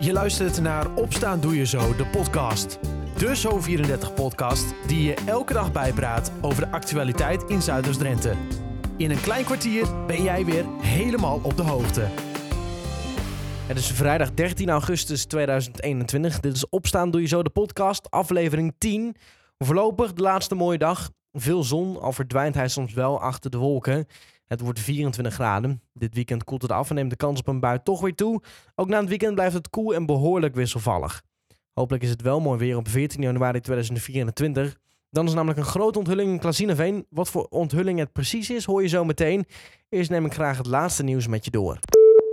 Je luistert naar Opstaan Doe Je Zo, de podcast. De Zo34-podcast die je elke dag bijpraat over de actualiteit in Zuiders-Drenthe. In een klein kwartier ben jij weer helemaal op de hoogte. Het is vrijdag 13 augustus 2021. Dit is Opstaan Doe Je Zo, de podcast, aflevering 10. Voorlopig de laatste mooie dag. Veel zon, al verdwijnt hij soms wel achter de wolken. Het wordt 24 graden. Dit weekend koelt het af en neemt de kans op een bui toch weer toe. Ook na het weekend blijft het koel en behoorlijk wisselvallig. Hopelijk is het wel mooi weer op 14 januari 2024. Dan is namelijk een grote onthulling in Klazineveen. Wat voor onthulling het precies is, hoor je zo meteen. Eerst neem ik graag het laatste nieuws met je door.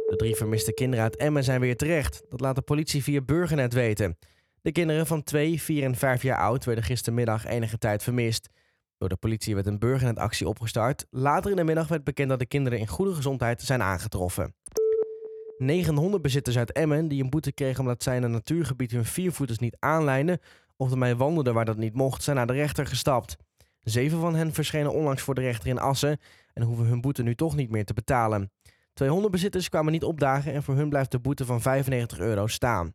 De drie vermiste kinderen uit Emmen zijn weer terecht. Dat laat de politie via Burgernet weten. De kinderen van 2, 4 en 5 jaar oud werden gistermiddag enige tijd vermist. Door de politie werd een burgernetactie opgestart. Later in de middag werd bekend dat de kinderen in goede gezondheid zijn aangetroffen. Negen hondenbezitters uit Emmen die een boete kregen omdat zij in een natuurgebied hun viervoeters niet aanlijnen of ermee wandelden waar dat niet mocht, zijn naar de rechter gestapt. Zeven van hen verschenen onlangs voor de rechter in Assen en hoeven hun boete nu toch niet meer te betalen. Twee hondenbezitters kwamen niet opdagen en voor hun blijft de boete van 95 euro staan.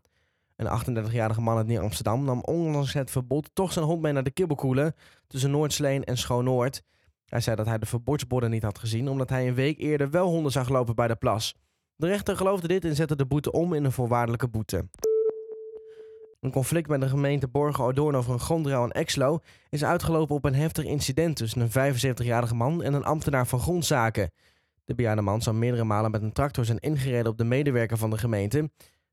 Een 38-jarige man uit Nieuw-Amsterdam nam ondanks het verbod toch zijn hond mee naar de kibbelkoelen tussen Noordsleen en Schoon-Noord. Hij zei dat hij de verbodsborden niet had gezien omdat hij een week eerder wel honden zag lopen bij de plas. De rechter geloofde dit en zette de boete om in een voorwaardelijke boete. Een conflict met de gemeente Borgen-Odoorn over een grondruil in Exlo is uitgelopen op een heftig incident tussen een 75-jarige man en een ambtenaar van grondzaken. De bejaarde man zou meerdere malen met een tractor zijn ingereden op de medewerker van de gemeente.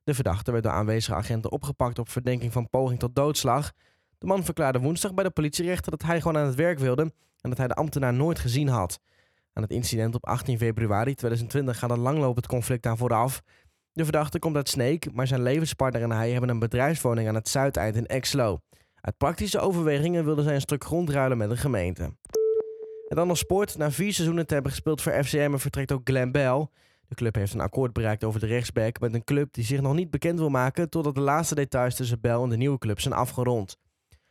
De verdachte werd door aanwezige agenten opgepakt op verdenking van poging tot doodslag. De man verklaarde woensdag bij de politierechter dat hij gewoon aan het werk wilde en dat hij de ambtenaar nooit gezien had. Aan het incident op 18 februari 2020 gaat een langlopend conflict aan vooraf. De verdachte komt uit Sneek, maar zijn levenspartner en hij hebben een bedrijfswoning aan het Zuideind in Exlo. Uit praktische overwegingen wilden zij een stuk grond ruilen met de gemeente. En dan nog sport. Na vier seizoenen te hebben gespeeld voor FCM vertrekt ook Glenn Bell. De club heeft een akkoord bereikt over de rechtsback met een club die zich nog niet bekend wil maken totdat de laatste details tussen Bell en de nieuwe club zijn afgerond.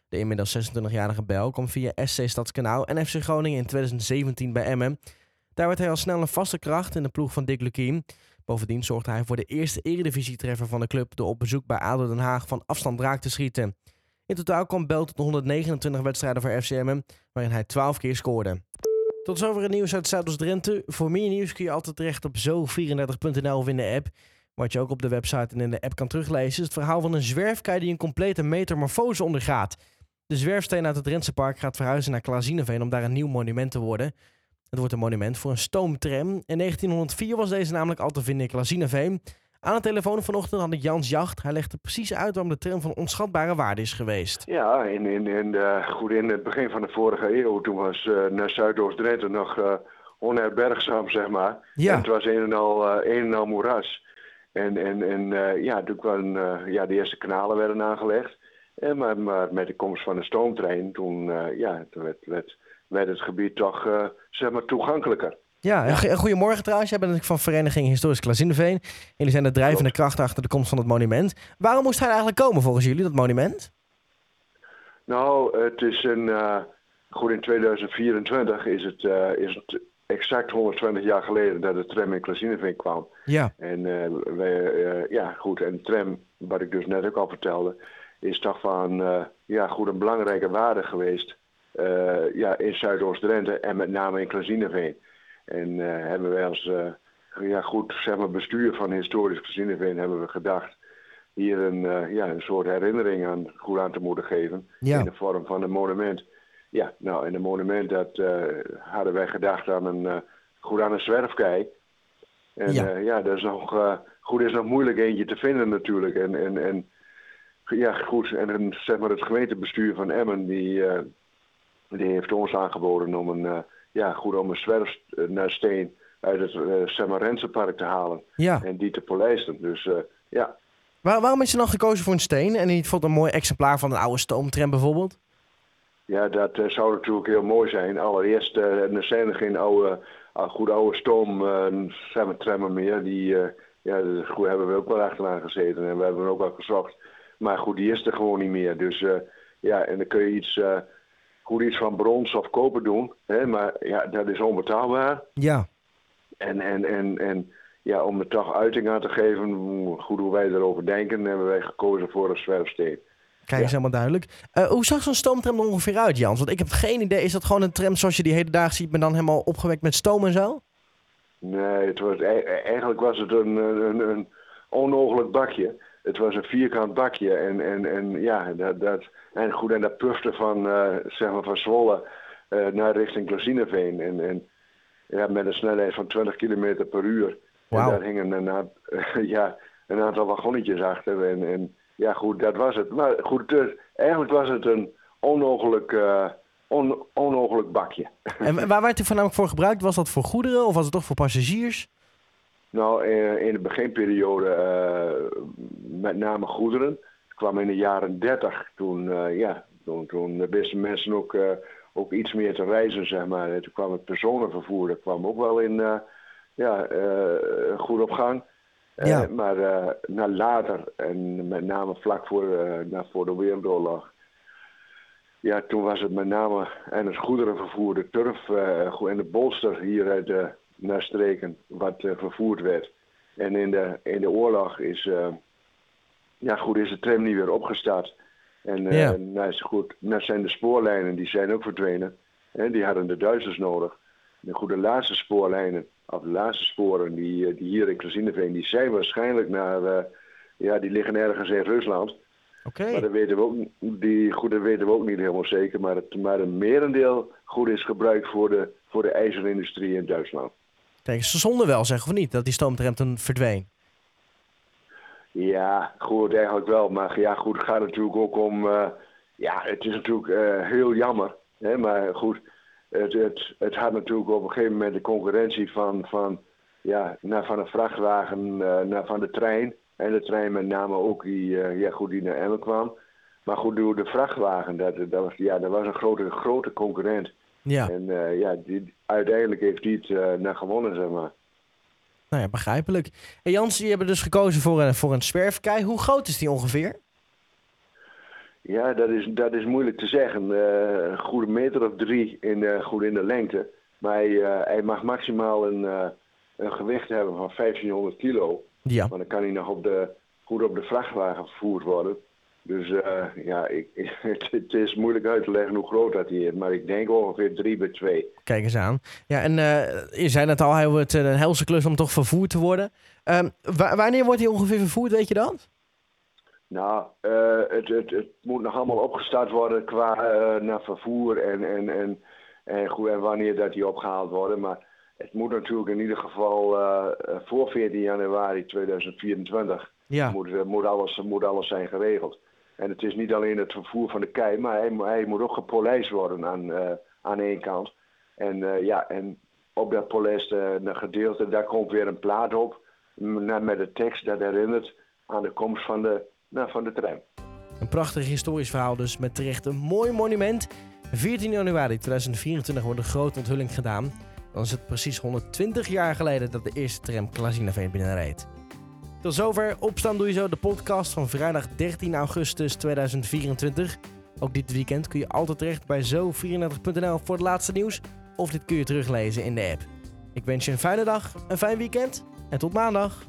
De inmiddels 26-jarige Bell kwam via SC Stadskanaal en FC Groningen in 2017 bij Emmen. Daar werd hij al snel een vaste kracht in de ploeg van Dick Lukien. Bovendien zorgde hij voor de eerste eredivisie-treffer van de club door op bezoek bij ADO Den Haag van afstand raak te schieten. In totaal kwam Bell tot 129 wedstrijden voor FCM, waarin hij 12 keer scoorde. Tot zover het nieuws uit Zuidoost-Drenthe. Voor meer nieuws kun je altijd terecht op zo34.nl of in de app. Wat je ook op de website en in de app kan teruglezen is het verhaal van een zwerfkei die een complete metamorfose ondergaat. De zwerfsteen uit het Drentse park gaat verhuizen naar Klazineveen om daar een nieuw monument te worden. Het wordt een monument voor een stoomtram. In 1904 was deze namelijk al te vinden in Klazineveen. Aan de telefoon vanochtend had ik Jans Jacht. Hij legde precies uit waarom de tram van onschatbare waarde is geweest. Ja, in, in, in, de, goed, in het begin van de vorige eeuw, toen was uh, naar Zuidoost-Drenthe nog uh, onherbergzaam, zeg maar. Ja. En het was een en al, uh, een en al moeras. En, en, en ja, toen kwamen, ja, de eerste kanalen werden aangelegd. En, maar, maar met de komst van de stoomtrein, toen, ja, werd, werd, werd het gebied toch zeg maar toegankelijker. Ja, ja. goedemorgen trouwens. Jij bent van Vereniging Historisch Klazineveen. Jullie zijn de drijvende kracht achter de komst van het monument. Waarom moest hij eigenlijk komen volgens jullie, dat monument? Nou, het is een... Uh, goed, in 2024 is het, uh, is het exact 120 jaar geleden dat de tram in Klazineveen kwam. Ja. En uh, wij, ja, goed, en de tram, wat ik dus net ook al vertelde, is toch van, ja, goed, een belangrijke waarde geweest ja, in Zuidoost-Drenthe en met name in Klazineveen. En uh, hebben wij als uh, ja, goed zeg maar, bestuur van historisch Gezinneveen hebben we gedacht hier een, uh, ja, een soort herinnering aan, goed aan te moeten geven. Ja. In de vorm van een monument. Ja, nou, in een monument dat hadden wij gedacht aan een, goed aan een zwerfkei. En Ja. ja, dat is nog, goed, is nog moeilijk eentje te vinden natuurlijk. En, en, en ja, goed, en zeg maar het gemeentebestuur van Emmen, die, die heeft ons aangeboden om een ja, goed om een zwerfsteen uit het uh, Semarense-park te halen Ja. en die te polijsten. Dus uh, ja. Waar, waarom is je dan gekozen voor een steen en niet voor een mooi exemplaar van een oude stoomtram bijvoorbeeld? Ja, dat zou natuurlijk heel mooi zijn. Allereerst, er zijn er geen oude, goed oude stoom trammen meer. Die ja, goed, hebben we ook wel achteraan gezeten en we hebben ook wel gezocht. Maar goed, die is er gewoon niet meer. Dus ja, en dan kun je iets goed iets van brons of koper doen. Hè, maar ja, dat is onbetaalbaar. Ja. En, en, en, en ja, om er toch uiting aan te geven, goed hoe wij erover denken, hebben wij gekozen voor een zwerfsteen. Kijk, is helemaal duidelijk. Uh, hoe zag zo'n stoomtram er ongeveer uit, Jans? Want ik heb geen idee. Is dat gewoon een tram zoals je die hele dag ziet, maar dan helemaal opgewekt met stoom en zo? Nee, het was, eigenlijk was het een, een, een onogelijk bakje. Het was een vierkant bakje. En, en, en ja, dat, dat, en goed, en dat pufte van, uh, zeg maar van Zwolle uh, naar richting Klazineveen. En, en ja, met een snelheid van 20 km per uur. Wow. En daar hingen een, ja, een aantal wagonnetjes achter. En, en ja, goed, dat was het. Maar goed, dus, eigenlijk was het een onogelijk, uh, on, onogelijk bakje. En waar werd het voornamelijk voor gebruikt? Was dat voor goederen of was het toch voor passagiers? Nou, in, in de beginperiode uh, met name goederen. Het kwam in de jaren 30, toen, uh, ja, toen, toen wisten mensen ook, ook iets meer te reizen, zeg maar. En toen kwam het personenvervoer, dat kwam ook wel in ja, goed op gang. Ja. Uh, maar uh, naar later, en met name vlak voor, uh, voor de Wereldoorlog, ja, toen was het met name en het goederenvervoer, de turf en de bolster hier uit de naar streken wat vervoerd werd. En in de, in de oorlog is, ja, goed, is de tram niet weer opgestart. En ja. nou is goed, nou zijn de spoorlijnen, die zijn ook verdwenen. En die hadden de Duitsers nodig. De goede laatste spoorlijnen of de laatste sporen die, eh, die hier in Klazineveen, die zijn waarschijnlijk naar, uh, ja, die liggen ergens in Rusland. Oké. Maar dat weten, we ook, die, goed, dat weten we ook niet helemaal zeker. Maar, het, maar een merendeel goed is gebruikt voor de, voor de ijzerindustrie in Duitsland. Kijk, ze zonde wel, zeggen of niet, dat die stoomtram verdween? Ja, goed, eigenlijk wel. Maar ja, goed, het gaat natuurlijk ook om... Uh, ja, het is natuurlijk uh, heel jammer. Hè, maar goed, het, het, het had natuurlijk op een gegeven moment de concurrentie van, van, ja, naar, van een vrachtwagen uh, naar van de trein. En de trein met name ook die, ja, goed, die naar Emmen kwam. Maar goed, door de vrachtwagen, dat, dat, was, ja, dat was een grote, grote concurrent. Ja. En uh, ja, die, uiteindelijk heeft die het naar gewonnen, zeg maar. Nou ja, begrijpelijk. En Jans, die hebben dus gekozen voor een, voor een zwerfkei. Hoe groot is die ongeveer? Ja, dat is, dat is moeilijk te zeggen. Uh, een goede meter of drie in, goed in de lengte. Maar hij, hij mag maximaal een, een gewicht hebben van 1500 kilo. Ja. Maar dan kan hij nog op de, goed op de vrachtwagen vervoerd worden. Dus ja, ik, het, is moeilijk uit te leggen hoe groot dat hij is. Maar ik denk ongeveer 3 bij 2. Kijk eens aan. Ja, en je zei net al, hij wordt een helse klus om toch vervoerd te worden. Ehm, wanneer wordt hij ongeveer vervoerd, weet je dat? Nou, uh, het, het, het, moet nog allemaal opgestart worden qua naar vervoer en, en, en, en, goed, en wanneer dat die opgehaald worden. Maar het moet natuurlijk in ieder geval voor 14 januari 2024 ja. moet, moet, alles, moet alles zijn geregeld. En het is niet alleen het vervoer van de kei, maar hij, hij moet ook gepolijst worden aan, aan één kant. En ja, en op dat polijste gedeelte, daar komt weer een plaat op met de tekst dat herinnert aan de komst van de nou, van de tram. Een prachtig historisch verhaal dus met terecht een mooi monument. 14 januari 2024 wordt een grote onthulling gedaan. Dan is het precies 120 jaar geleden dat de eerste tram Klazinaveen binnenreed. Tot zover Opstaan Doe Je Zo, de podcast van vrijdag 13 augustus 2024. Ook dit weekend kun je altijd terecht bij zo34.nl voor het laatste nieuws. Of dit kun je teruglezen in de app. Ik wens je een fijne dag, een fijn weekend en tot maandag.